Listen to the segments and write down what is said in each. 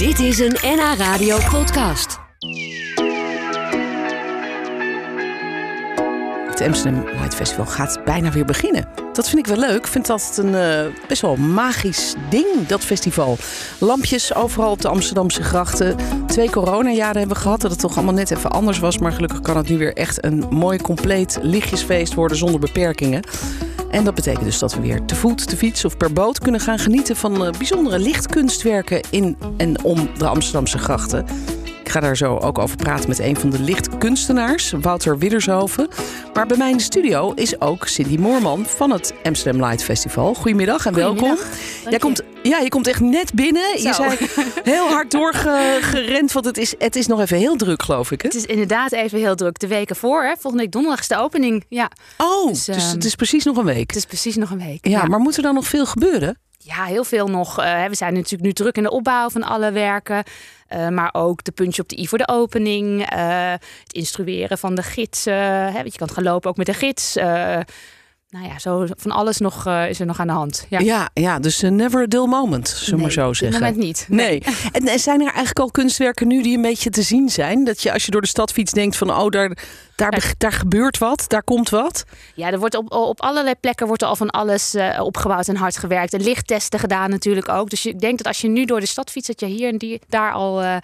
Dit is een NH Radio podcast. Het Amsterdam Light Festival gaat bijna weer beginnen. Dat vind ik wel leuk. Ik vind dat een uh, best wel magisch ding, dat festival. Lampjes overal op de Amsterdamse grachten. Twee coronajaren hebben we gehad, dat het toch allemaal net even anders was. Maar gelukkig kan het nu weer echt een mooi, compleet lichtjesfeest worden zonder beperkingen. En dat betekent dus dat we weer te voet, te fiets of per boot kunnen gaan genieten van uh, bijzondere lichtkunstwerken in en om de Amsterdamse grachten. Ik ga daar zo ook over praten met een van de lichtkunstenaars, Wouter Widdershoven. Maar bij mij in de studio is ook Cindy Moorman van het Amsterdam Light Festival. Goedemiddag en welkom. Jij komt, ja, je komt echt net binnen. Je zei heel hard doorgerend, want het is, het is nog even heel druk, geloof ik. Hè? Het is inderdaad even heel druk. De weken voor, hè? volgende week donderdag is de opening. Ja. Oh, dus, dus het is precies nog een week. Het is precies nog een week. Ja, maar moet er dan nog veel gebeuren? Ja, heel veel nog. Uh, we zijn natuurlijk nu druk in de opbouw van alle werken. Uh, maar ook de puntje op de i voor de opening. Uh, het instrueren van de gidsen. Hè, je kan gaan lopen ook met de gids nou ja, zo van alles nog uh, is er nog aan de hand. Ja, ja, ja dus uh, never a dull moment, zullen we maar zo zeggen. Op moment niet. Nee. nee. En, en, zijn er eigenlijk al kunstwerken nu die een beetje te zien zijn? Dat je als je door de stad fietst denkt van oh, daar, daar, daar gebeurt wat, daar komt wat? Ja, er wordt op, op allerlei plekken wordt er al van alles uh, opgebouwd en hard gewerkt. En lichttesten gedaan natuurlijk ook. Dus ik denk dat als je nu door de stad fietst, dat je hier en die, daar al eh,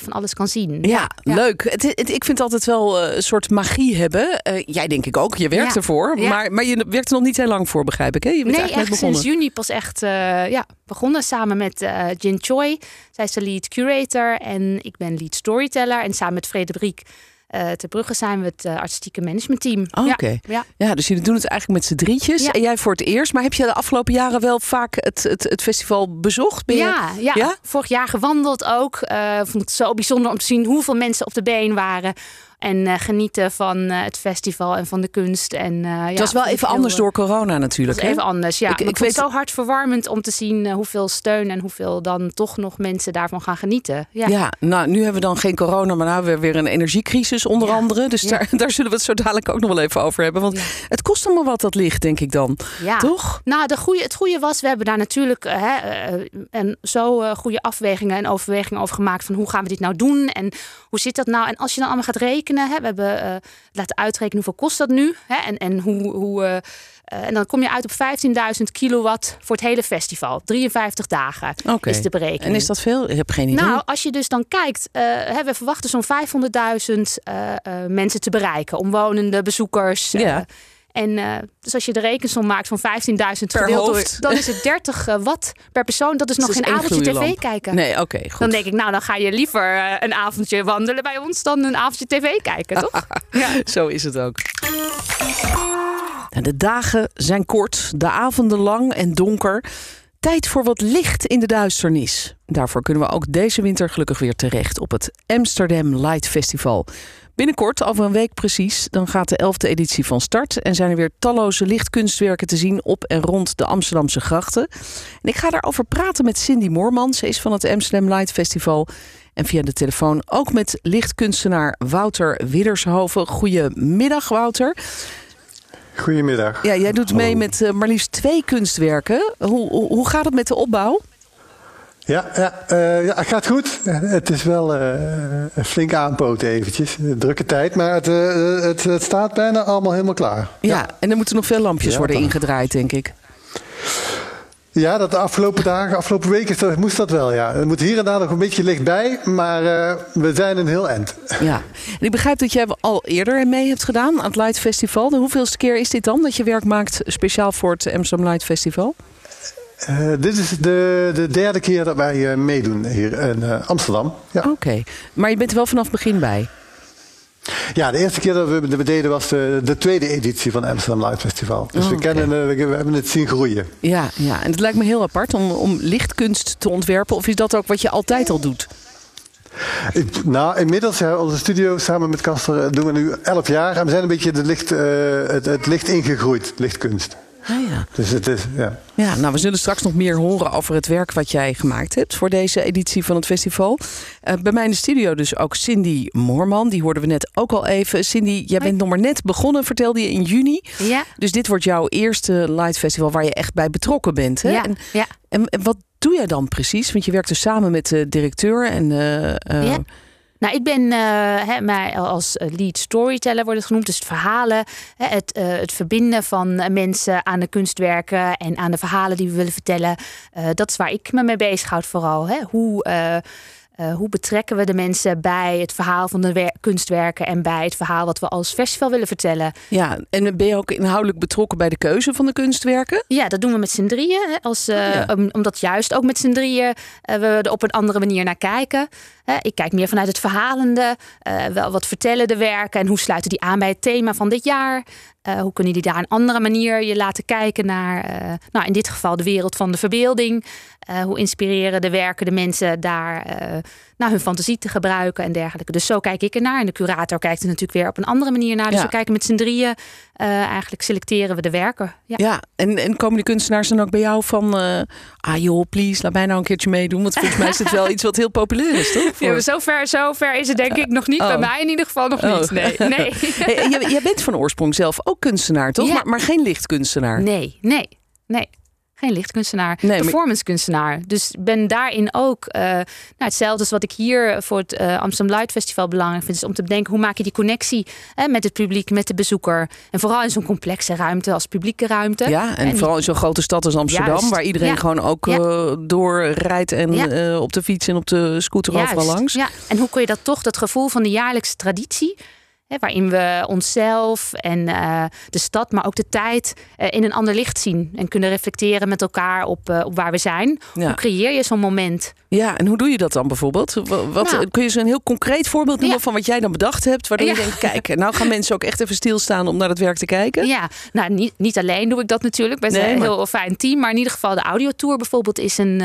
van alles kan zien. Ja, leuk. Het, het, ik vind altijd wel uh, een soort magie hebben. Uh, jij denk ik ook. Je werkt ervoor. Maar, maar je werkt er nog niet heel lang voor, begrijp ik. Hè? Je bent nee, echt sinds juni pas echt ja, begonnen samen met Jin Choi. Zij is de lead curator en ik ben lead storyteller. En samen met Frederik uh, ter Brugge zijn we het uh, artistieke managementteam. Oh, Oké. Ja, ja. dus jullie doen het eigenlijk met z'n drietjes. En jij voor het eerst. Maar heb je de afgelopen jaren wel vaak het, het, het festival bezocht? Ben ja, je... ja, vorig jaar gewandeld ook. Uh, vond het zo bijzonder om te zien hoeveel mensen op de been waren. En uh, genieten van uh, het festival en van de kunst. En, uh, het ja, was wel even anders door corona natuurlijk. Het even anders, ja. Ik, ik, ik weet zo hard verwarmend om te zien hoeveel steun en hoeveel dan toch nog mensen daarvan gaan genieten. Ja, ja nou nu hebben we dan geen corona, maar nu hebben we weer een energiecrisis onder ja. andere. Dus daar, daar zullen we het zo dadelijk ook nog wel even over hebben. Want het kost allemaal wat dat ligt, denk ik dan. Ja. Toch? Nou, de goede, het goede was, we hebben daar natuurlijk hè, en zo goede afwegingen en overwegingen over gemaakt van hoe gaan we dit nou doen en hoe zit dat nou? En als je dan allemaal gaat rekenen Hè. We hebben uh, laten uitrekenen hoeveel kost dat nu. Hè, en, en, hoe, hoe, uh, en dan kom je uit op 15.000 kilowatt voor het hele festival. 53 dagen okay. is de berekening. En is dat veel? Ik heb geen idee. Nou, als je dus dan kijkt, hè, we verwachten zo'n 500.000 mensen te bereiken. Omwonenden, bezoekers. Ja. En uh, dus als je de rekensom maakt van 15.000 gedeeld door, dan is het 30 uh, watt per persoon. Dat is nog dus geen avondje tv kijken. Nee, oké, okay, goed. Dan denk ik, nou, dan ga je liever uh, een avondje wandelen bij ons dan een avondje tv kijken, toch? ja. Zo is het ook. De dagen zijn kort, de avonden lang en donker. Tijd voor wat licht in de duisternis. Daarvoor kunnen we ook deze winter gelukkig weer terecht op het Amsterdam Light Festival. Binnenkort, over een week precies, dan gaat de 11e editie van start. En zijn er weer talloze lichtkunstwerken te zien op en rond de Amsterdamse grachten. En ik ga daarover praten met Cindy Moorman. Ze is van het Amsterdam Light Festival. En via de telefoon ook met lichtkunstenaar Wouter Widdershoven. Goedemiddag, Wouter. Goedemiddag. Ja, jij doet mee met uh, maar liefst twee kunstwerken. Hoe, hoe gaat het met de opbouw? Ja, ja, uh, ja, het gaat goed. Het is wel uh, een flink aanpoten eventjes. Een drukke tijd, maar het, uh, het, het, staat bijna allemaal helemaal klaar. Ja, ja. en er moeten nog veel lampjes ja, worden ingedraaid, denk ik. Ja, dat de afgelopen dagen, afgelopen weken moest dat wel, ja. Er moet hier en daar nog een beetje licht bij, maar we zijn een heel eind. Ja, en ik begrijp dat jij al eerder mee hebt gedaan aan het Light Festival. De hoeveelste keer is dit dan dat je werk maakt speciaal voor het Amsterdam Light Festival? Uh, dit is de, de derde keer dat wij uh, meedoen hier in uh, Amsterdam. Ja. Oké, okay. maar je bent er wel vanaf het begin bij? Ja, de eerste keer dat we het deden was de, de, tweede editie van Amsterdam Light Festival. Dus we, kennen, we, we, hebben het zien groeien. Ja, ja, en het lijkt me heel apart om, om lichtkunst te ontwerpen. Of is dat ook wat je altijd al doet? Ik, nou, inmiddels, ja, onze studio samen met Kaster doen we nu elf jaar. En we zijn een beetje de licht, het, het licht ingegroeid, lichtkunst. Ah, ja. Dus het is, ja. Ja, nou, we zullen straks nog meer horen over het werk wat jij gemaakt hebt voor deze editie van het festival. Uh, bij mij in de studio dus ook Cindy Moorman. Die hoorden we net ook al even. Cindy, jij bent nog maar net begonnen, vertelde je in juni. Ja. Dus dit wordt jouw eerste Light Festival waar je echt bij betrokken bent. Hè? Ja, en, ja. En, en, wat doe jij dan precies? Want je werkt dus samen met de directeur en... Uh, uh, ja. Nou, ik ben uh, hè, mij als lead storyteller wordt het genoemd. Dus het verhalen, het, uh, het verbinden van mensen aan de kunstwerken en aan de verhalen die we willen vertellen. Uh, dat is waar ik me mee bezighoud vooral. Hè. Hoe, hoe betrekken we de mensen bij het verhaal van de kunstwerken en bij het verhaal wat we als festival willen vertellen? Ja, en ben je ook inhoudelijk betrokken bij de keuze van de kunstwerken? Ja, dat doen we met z'n drieën. Hè, als, oh, ja. om, omdat juist ook met z'n drieën we er op een andere manier naar kijken. Ik kijk meer vanuit het verhalende. wel, wat vertellen de werken en hoe sluiten die aan bij het thema van dit jaar? Uh, hoe kunnen die daar een andere manier je laten kijken naar, uh, nou in dit geval de wereld van de verbeelding? Uh, hoe inspireren de werken de mensen daar naar hun fantasie te gebruiken en dergelijke. Dus zo kijk ik ernaar. En de curator kijkt er natuurlijk weer op een andere manier naar. Dus Ja. we kijken met z'n drieën, eigenlijk selecteren we de werken. Ja. Ja, en, en komen de kunstenaars dan ook bij jou van... eh, ah joh, please, laat mij nou een keertje meedoen. Want volgens mij is het wel iets wat heel populair is, toch? Ja, maar zover, zover is het denk ik nog niet. Oh. Bij mij in ieder geval nog Oh. niet. Nee, nee. Hey, jij, jij bent van oorsprong zelf ook kunstenaar, toch? Ja. Maar, maar geen lichtkunstenaar. Nee, nee, nee. Geen lichtkunstenaar, Nee, maar- performance kunstenaar. Dus ben daarin ook eh, nou, hetzelfde als wat ik hier voor het eh, Amsterdam Light Festival belangrijk vind. Is om te bedenken hoe maak je die connectie hè, met het publiek, met de bezoeker. En vooral in zo'n complexe ruimte als publieke ruimte. Ja, en, vooral in zo'n grote stad als Amsterdam, Juist. waar iedereen Ja. gewoon ook Ja. eh, doorrijdt en op de fiets en op de scooter Juist, overal langs. Ja, en hoe kun je dat toch, dat gevoel van de jaarlijkse traditie, hè, waarin we onszelf en eh, de stad, maar ook de tijd eh, in een ander licht zien en kunnen reflecteren met elkaar op, eh, op waar we zijn. Ja. Hoe creëer je zo'n moment? Ja, en hoe doe je dat dan bijvoorbeeld? Wa- Wat, Nou. kun je een heel concreet voorbeeld noemen Ja. van wat jij dan bedacht hebt, waardoor je denkt, kijk, nou gaan mensen ook echt even stilstaan om naar het werk te kijken? Ja, nou niet, niet alleen doe ik dat natuurlijk. Zijn Nee, een maar- heel fijn team. Maar in ieder geval de audiotour bijvoorbeeld is, een,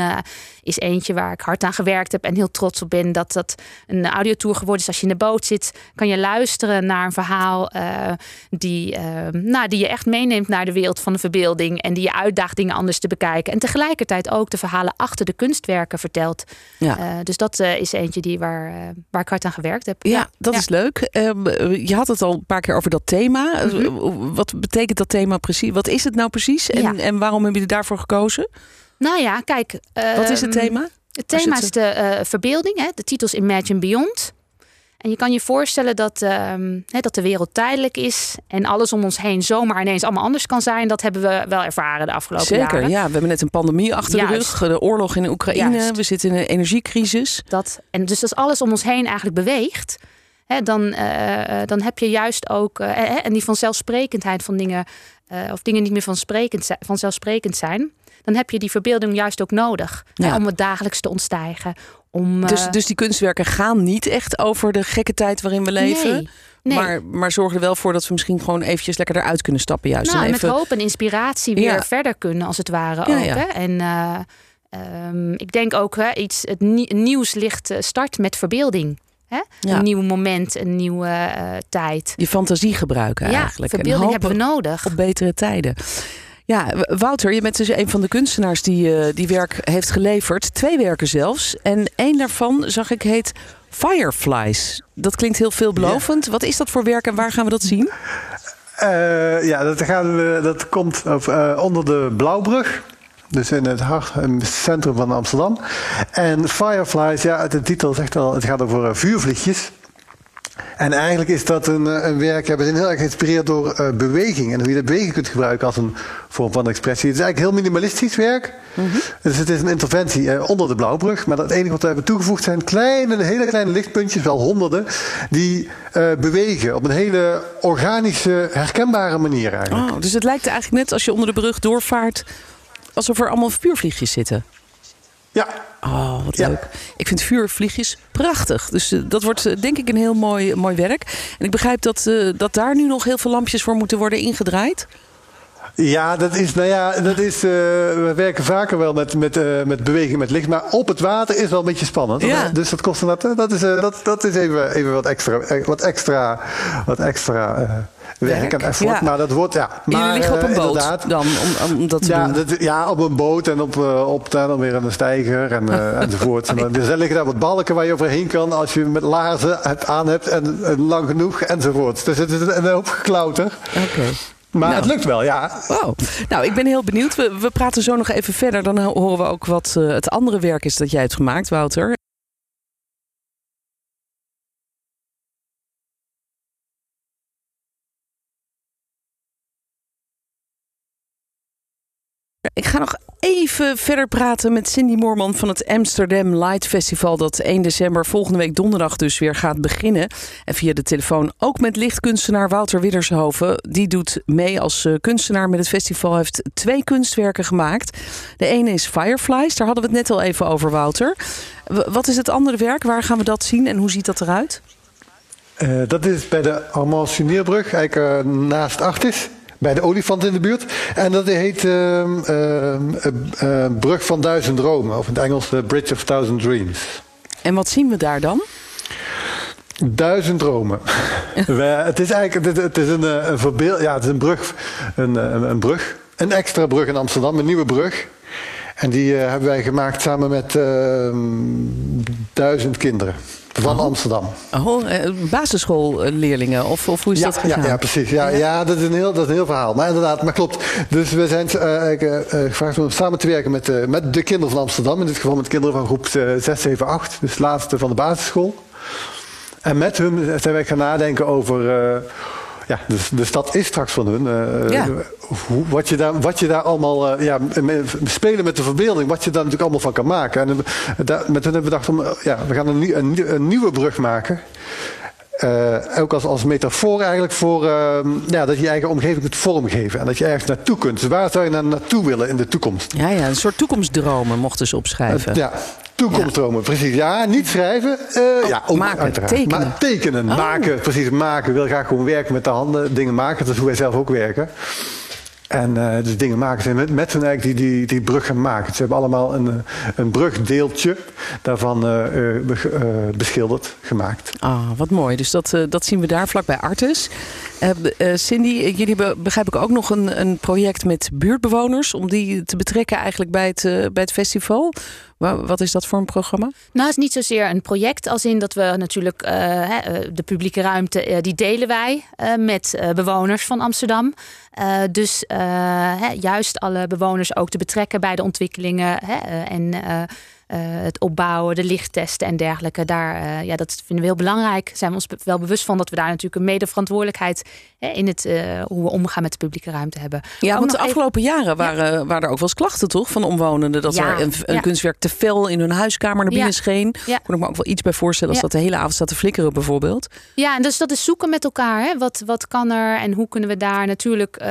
is eentje waar ik hard aan gewerkt heb. En heel trots op ben dat dat een audiotour geworden is. Als je in de boot zit, kan je luisteren naar een verhaal eh, die, eh, nou, die je echt meeneemt naar de wereld van de verbeelding. En die je uitdaagt dingen anders te bekijken. En tegelijkertijd ook de verhalen achter de kunstwerken vertelt. Ja. Eh, dus dat eh, is eentje die waar, eh, waar ik hard aan gewerkt heb. Ja, dat Ja. is leuk. Ehm, je had het al een paar keer over dat thema. Mhm. Wat betekent dat thema precies? Wat is het nou precies? En, Ja. en waarom hebben jullie daarvoor gekozen? Nou ja, kijk. Wat is het ehm, thema? Het thema is de eh, verbeelding. Hè? De titel is Imagine Beyond. En je kan je voorstellen dat, ehm, dat de wereld tijdelijk is en alles om ons heen zomaar ineens allemaal anders kan zijn. Dat hebben we wel ervaren de afgelopen Zeker, jaren. ja. We hebben net een pandemie achter de rug. De oorlog in Oekraïne. Juist. We zitten in een energiecrisis. Dat, en dus als alles om ons heen eigenlijk beweegt, dan, eh, dan heb je juist ook, eh, en die vanzelfsprekendheid van dingen, eh, of dingen niet meer zijn, vanzelfsprekend zijn, dan heb je die verbeelding juist ook nodig Ja. om het dagelijks te ontstijgen. Om, Dus, eh, dus die kunstwerken gaan niet echt over de gekke tijd waarin we leven. nee, nee. Maar, maar zorgen er wel voor dat we misschien gewoon eventjes lekker eruit kunnen stappen. Juist. Nou, En even... met hoop en inspiratie weer Ja. verder kunnen, als het ware Ja, ook. ja. Hè? En eh, ehm, ik denk ook hè, iets, het nie- nieuwslicht eh, start met verbeelding. Hè? Een nieuw moment, een nieuwe tijd. Je fantasie gebruiken ja, eigenlijk. En verbeelding hebben we nodig. op betere tijden. Ja, Wouter, je bent dus een van de kunstenaars die eh, die werk heeft geleverd. Twee werken zelfs. En één daarvan, zag ik, heet Fireflies. Dat klinkt heel veelbelovend. Wat is dat voor werk en waar gaan we dat zien? Eh, ja, dat, gaan we, dat komt eh, onder de Blauwbrug. Dus in het hart, in het centrum van Amsterdam. En Fireflies, ja, de titel zegt al, het gaat over vuurvliegjes. En eigenlijk is dat een, eh, een werk, we zijn heel erg geïnspireerd door eh, beweging. En hoe je de beweging kunt gebruiken als een vorm van expressie. Het is eigenlijk heel minimalistisch werk. Dus het is een interventie eh, onder de Blauwbrug. Maar het enige wat we hebben toegevoegd zijn kleine, hele kleine lichtpuntjes, wel honderden, die bewegen op een hele organische, herkenbare manier eigenlijk. Oh, dus het lijkt eigenlijk net als je onder de brug doorvaart... alsof er allemaal vuurvliegjes zitten. Ja, Oh, wat Ja. leuk. Ik vind vuurvliegjes prachtig. Dus eh, dat wordt eh, denk ik een heel mooi, mooi werk. En ik begrijp dat, eh, dat daar nu nog heel veel lampjes voor moeten worden ingedraaid. Ja, dat is, nou ja, dat is, uh, we werken vaker wel met, met, uh, met beweging met licht, maar op het water is wel een beetje spannend. Ja. Dus dat kost dat, dat is, uh, dat, dat is even, even wat extra, wat extra, wat extra werk en effort. Ja. Maar dat wordt, ja. Maar, Jullie liggen op een boot inderdaad, dan, om, om dat te ja, doen? dat, ja, op een boot en op, op dan weer een steiger en, enzovoort. Maar er liggen daar wat balken waar je overheen kan als je met laarzen het aan hebt en, en lang genoeg enzovoort. Dus het is een hoop geklauter. Oké. Okay. Maar Nou. het lukt wel, ja. Wow. Nou, ik ben heel benieuwd. We, we praten zo nog even verder. Dan horen we ook wat uh, het andere werk is dat jij hebt gemaakt, Wouter. Ik ga nog even verder praten met Cindy Moorman van het Amsterdam Light Festival. Dat 1 december volgende week donderdag dus weer gaat beginnen. En via de telefoon ook met lichtkunstenaar Wouter Widdershoven. Die doet mee als uh, kunstenaar met het festival. Heeft twee kunstwerken gemaakt. De ene is Fireflies. Daar hadden we het net al even over, Wouter. Wat is het andere werk? Waar gaan we dat zien en hoe ziet dat eruit? Uh, dat is bij de Armand Sunierbrug, eigenlijk uh, naast Artis bij de olifant in de buurt. En dat heet uh, uh, uh, Brug van Duizend Dromen, of in het Engels de Bridge of Thousand Dreams. En wat zien we daar dan? Duizend dromen. we, het is eigenlijk het, het is een, een verbeel, ja, het is een brug, een, een, een, brug, een extra brug in Amsterdam, een nieuwe brug. En die hebben wij gemaakt samen met ehm, duizend kinderen. Van oh. Amsterdam. Oh, basisschoolleerlingen of, of hoe is ja, dat gegaan? Ja, ja precies. Ja, ja. dat, is een heel, dat is een heel verhaal. Maar inderdaad, maar klopt. Dus we zijn uh, gevraagd om samen te werken met, uh, met de kinderen van Amsterdam. In dit geval met kinderen van groep 6, 7, 8. Dus de laatste van de basisschool. En met hun zijn wij gaan nadenken over... ja, dus de stad is straks van hun. ja. Hoe, wat, je daar, wat je daar allemaal, uh, ja, spelen met de verbeelding, wat je daar natuurlijk allemaal van kan maken. En uh, daar, met hen hebben we bedacht om, ja, we gaan een, een, een nieuwe brug maken. Uh, ook als, als metafoor eigenlijk voor uh, ja, dat je je eigen omgeving kunt vormgeven. En dat je ergens naartoe kunt. Dus waar zou je naar naartoe willen in de toekomst? Ja, ja een soort toekomstdromen mochten ze opschrijven. Uh, ja, toekomstdromen, ja. precies. Ja, niet schrijven. Oh, ja, ook, maken, uiteraard. tekenen. Maar tekenen, oh. maken, precies. Maken. Wil graag gewoon werken met de handen, dingen maken. Dat is hoe wij zelf ook werken. En uh, dus dingen maken zijn met, met hun eigenlijk die, die, die brug gaan maken. Ze hebben allemaal een, een brugdeeltje daarvan uh, uh, beschilderd, gemaakt. Ah, wat mooi. Dus dat, dat zien we daar vlakbij Artes. Cindy, jullie hebben begrijp ik ook nog een, een project met buurtbewoners... om die te betrekken eigenlijk bij het, bij het festival. Wat is dat voor een programma? Nou, het is niet zozeer een project als in dat we natuurlijk de publieke ruimte, die delen wij met bewoners van Amsterdam. dus juist alle bewoners ook te betrekken bij de ontwikkelingen en het opbouwen, de lichttesten en dergelijke. Daar, uh, ja, dat vinden we heel belangrijk. Zijn we ons wel bewust van dat we daar natuurlijk een mede-verantwoordelijkheid in het uh, hoe we omgaan met de publieke ruimte hebben. Ja, ook want de afgelopen even... jaren waren, ja. waren er ook wel eens klachten, toch? Van omwonenden. Dat ja. er een, een ja. kunstwerk te fel in hun huiskamer naar binnen scheen. Ja. Kon ik me ook wel iets bij voorstellen als dat de hele avond staat te flikkeren, bijvoorbeeld. Ja, en dus dat is zoeken met elkaar. Hè? Wat, wat kan er en hoe kunnen we daar natuurlijk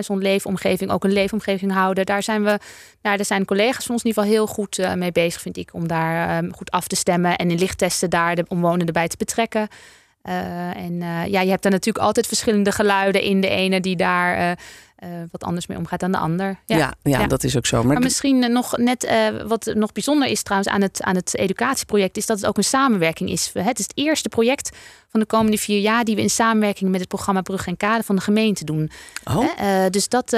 zo'n leefomgeving ook een leefomgeving houden? Daar zijn we, nou, daar zijn collega's van ons in ieder geval heel goed mee bezig vind ik, om daar um, goed af te stemmen en in lichttesten daar de omwonenden bij te betrekken. Uh, en uh, ja, je hebt daar natuurlijk altijd verschillende geluiden in. De ene die daar uh, wat anders mee omgaat dan de ander. Ja, ja, ja, ja. dat is ook zo. Maar, maar misschien nog net wat nog bijzonder is trouwens aan het, aan het educatieproject, is dat het ook een samenwerking is. Het is het eerste project van de komende vier jaar die we in samenwerking met het programma Brug en Kade van de gemeente doen. Oh. dus dat.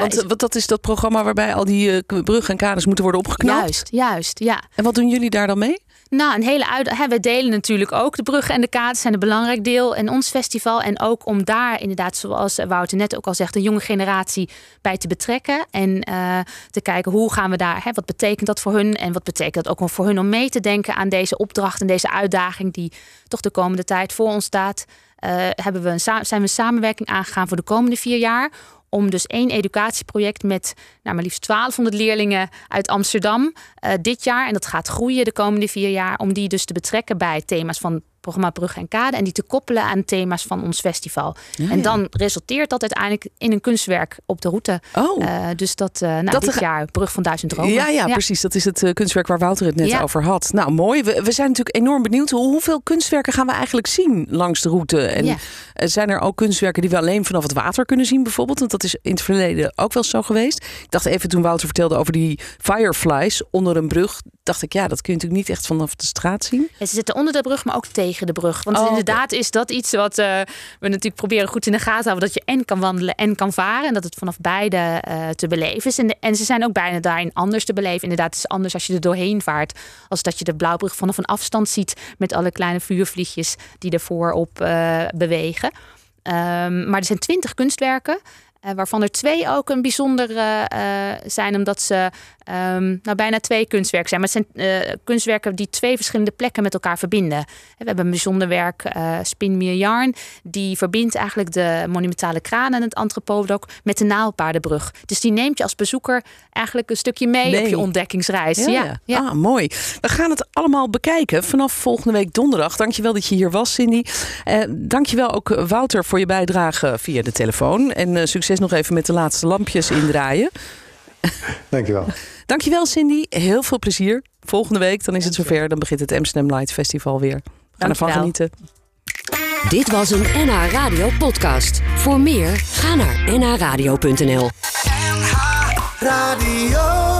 Want is... dat is dat programma waarbij al die bruggen en kades moeten worden opgeknapt? Juist, juist, ja. En wat doen jullie daar dan mee? Nou, een hele uit. Hè, we delen natuurlijk ook de bruggen en de kades zijn een belangrijk deel in ons festival. En ook om daar inderdaad, zoals Wouter net ook al zegt, een jonge generatie bij te betrekken. En uh, te kijken hoe gaan we daar, hè, wat betekent dat voor hun? En wat betekent dat ook voor hun om mee te denken aan deze opdracht en deze uitdaging die toch de komende tijd voor ons staat. Uh, hebben we een, zijn we een samenwerking aangegaan voor de komende vier jaar om dus één educatieproject met nou, maar liefst 1200 leerlingen uit Amsterdam uh, dit jaar. En dat gaat groeien de komende vier jaar. Om die dus te betrekken bij thema's van programma Bruggen en Kade. En die te koppelen aan thema's van ons festival. Ja, en ja. dan resulteert dat uiteindelijk in een kunstwerk op de route. Oh. Eh, dus dat, eh nou, Dat dit er- jaar Brug van Duizend Dromen. Ja, ja, precies. Dat is het eh, kunstwerk waar Wouter het net Ja. over had. Nou, mooi. We, we zijn natuurlijk enorm benieuwd. Hoe, hoeveel kunstwerken gaan we eigenlijk zien langs de route? En Ja. eh, zijn er ook kunstwerken die we alleen vanaf het water kunnen zien bijvoorbeeld? Want dat is in het verleden ook wel zo geweest. Ik dacht even toen Wouter vertelde over die fireflies onder een brug. Dacht ik, ja, dat kun je natuurlijk niet echt vanaf de straat zien. En ze zitten onder de brug, maar ook tegen de brug. Want Oh, inderdaad is dat iets wat eh, we natuurlijk proberen goed in de gaten te houden. Dat je en kan wandelen en kan varen. En dat het vanaf beide eh, te beleven is. En, de- en ze zijn ook bijna daarin anders te beleven. Inderdaad, het is anders als je er doorheen vaart. Als dat je de Blauwbrug vanaf een afstand ziet. Met alle kleine vuurvliegjes die ervoor op eh, bewegen. Ehm, maar er zijn twintig kunstwerken. Eh, waarvan er twee ook een bijzonder eh, eh, zijn, omdat ze ehm, nou, bijna twee kunstwerken zijn. Maar het zijn kunstwerken die twee verschillende plekken met elkaar verbinden. We hebben een bijzonder werk, Spin Me a Yarn. Die verbindt eigenlijk de monumentale kraan en het antropodok met de Naalpaardenbrug. Dus die neemt je als bezoeker eigenlijk een stukje mee, op je ontdekkingsreis. Ja, ja. Ah, mooi. We gaan het allemaal bekijken vanaf volgende week donderdag. Dankjewel dat je hier was, Cindy. Eh, dankjewel ook Wouter voor je bijdrage via de telefoon. En eh, succes nog even met de laatste lampjes indraaien. Dankjewel. Dankjewel Cindy. Heel veel plezier. Volgende week dan is het zover. Dan begint het Amsterdam Light Festival weer. We gaan ervan genieten. Dit was een NH Radio podcast. Voor meer, ga naar nhradio.nl. Radio.